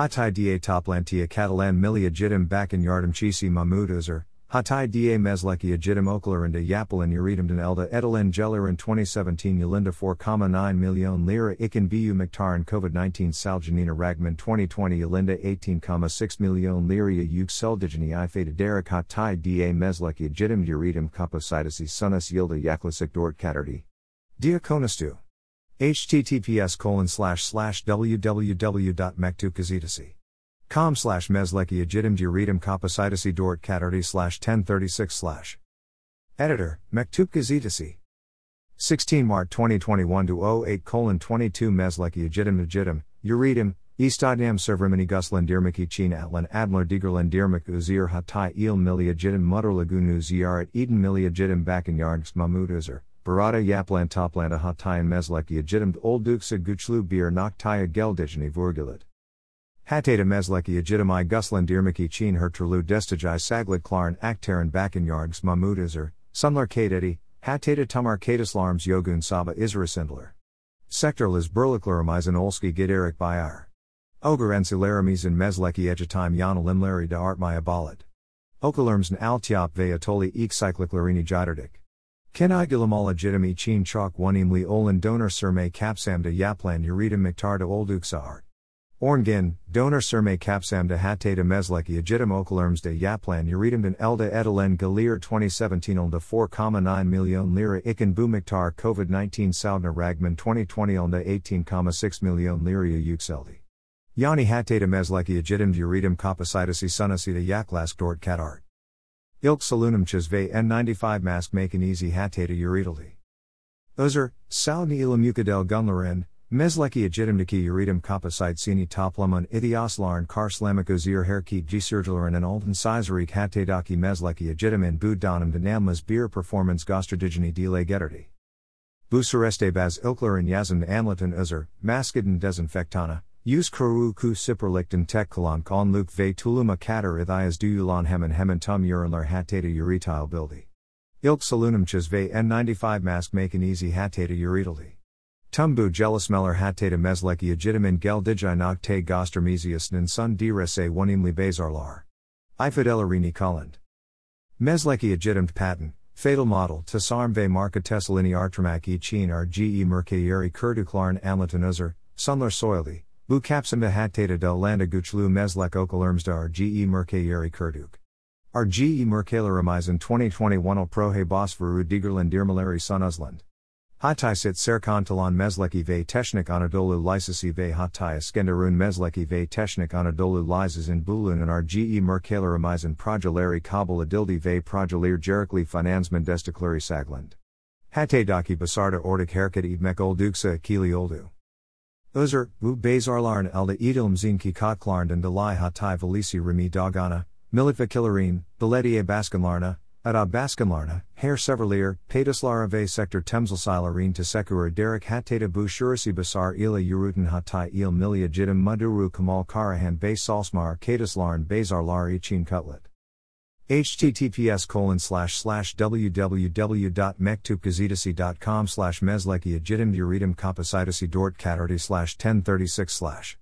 Hatai da toplantia catalan milia jidim bakin yardim chisi mahmud uzer, Hatai da mesleki jidim okalarinda yapalin yuridum den elda edelin geller in 2017 Yolinda 4,9 million lira ikin bu mctaran COVID 19 saljanina ragman 2020 Yolinda 18,6 million lira yuk seldigini ifada derek Hatai da mesleki jidim yuridum kapositis sunus yilda yaklasik dort katerdi. Diakonastu https colon slash slash www.mektupgazetasi.com slash mesleki agidim duritum kapacitasi dort katardi slash 1036 slash. Editor, Mektup Gazetasi. 16 Mart 2021 to 08 colon 22 mesleki agidim agidim, uritum, Istadam servermini guslan dirmiki chin atlan adler digerlan dirmik uzir hatai il milia jidim mutter lagunuz yarat eden milia jidim bakan yards mamud uzer. Barada Yaplan Toplanda Hatayan Mesleki Ajidim Olduksa Guchlu Bir Noktaya Geldijani Vurgulit. Hatata Mesleki Ajidamai Guslan Dirmaki Chin Hertrulu Destajai Saglit Klarn Aktaran Bakanyargs Mahmud Izer, Sunlar Kadeti, Hatata Tumar Kadislarms Yogun Saba Israsindler. Sector Liz Berlikleramizen Olski Giderik Bayar. Oger Ensilaramizin Mesleki Ejatime Yana Limleri da Artmaya Balit. Okalerms Altiop Veatoli Ek Cycliclarini Jiderdik. Ken Igalamala Jitami Chin Chok Wanimli Olin Donor Surme Kapsamda Yaplan Urita Miktarda Olduksaart. Orngin, Donor Surme Kapsamda Hatata Mesleki Ajitam Okalerms de Yaplan Uritam den Elda Edelen Galir 2017 Olda 4,9 million lira Ikan Bu Miktar COVID 19 Saudna Ragman 2020 Olda 18,6 million lira Yuxeldi. Yani Hatata Mesleki Ajitam Uritam Kapasitasi Sunasita Yaklask Dort Katart. Ilk salunum chizve N95 mask maken easy hatata uridaldi. Uzer, sauni ilamukadel gunlaren, mesleki agitimdiki uritum kapasite sini toplamun ithioslarn karslamak uzir herkit gisirgalaran and alden sizerik hatadaki mesleki agitimin budanum dinammas beer performance gostradigeni delay getterdi. Busareste baz ilklarin yazan anlatin uzer, maskiden desinfectana, Use kuru ku siperlichten tekkalan kon luk ve tuluma kater ithias duyulan hemen hemen tum urinlar hatata uretile bildi. Ilk salunum chas ve N95 mask maken easy hatata uretildi. Tumbu jelismeller hatata mesleki agitimin gel digi nog te gostermesius sun direse onimli bazarlar. Ifidelarini kolland. Mesleki agitimt patent, fatal model tasarm ve marka tessalini artramak e chin rge merkayeri kurduklarn amlatin uzer, sunlar soildi. Bu kapsimda hattata del landa guchlu meslek okalermsda rge merkayeri kurduk. Rge merkaleramizan 2021 prohe bosveru digerland dirmaleri sunusland. Hatay sit serkantalan mesleki ve technik anadolu lysisi ve hatay iskenderun mesleki ve technik anadolu lyses in bulun and rge merkaleramizan projeleri kabul adildi ve projelir jerikli finansman destikleri sagland. Hattadaki basarda ordik herkat ibmek olduksa akili oldu. Uzer, bu bazarlarn elda idilm zinki kotlarnd delai hatai velisi remi dogana, militva kilarin, beletie baskanlarna, ada baskanlarna, hair severlier, pedislara ve sector temselsilarin to sekur derek hatata bu shurisi basar ila yuruten hatai il milia jidim muduru kamal karahan base salsmar kadislarn bazarlar ichin cutlet https colon slash slash www.mektupgazetasi.com slash mesleki agitum uritum kapacitasi dort katardi slash 1036 slash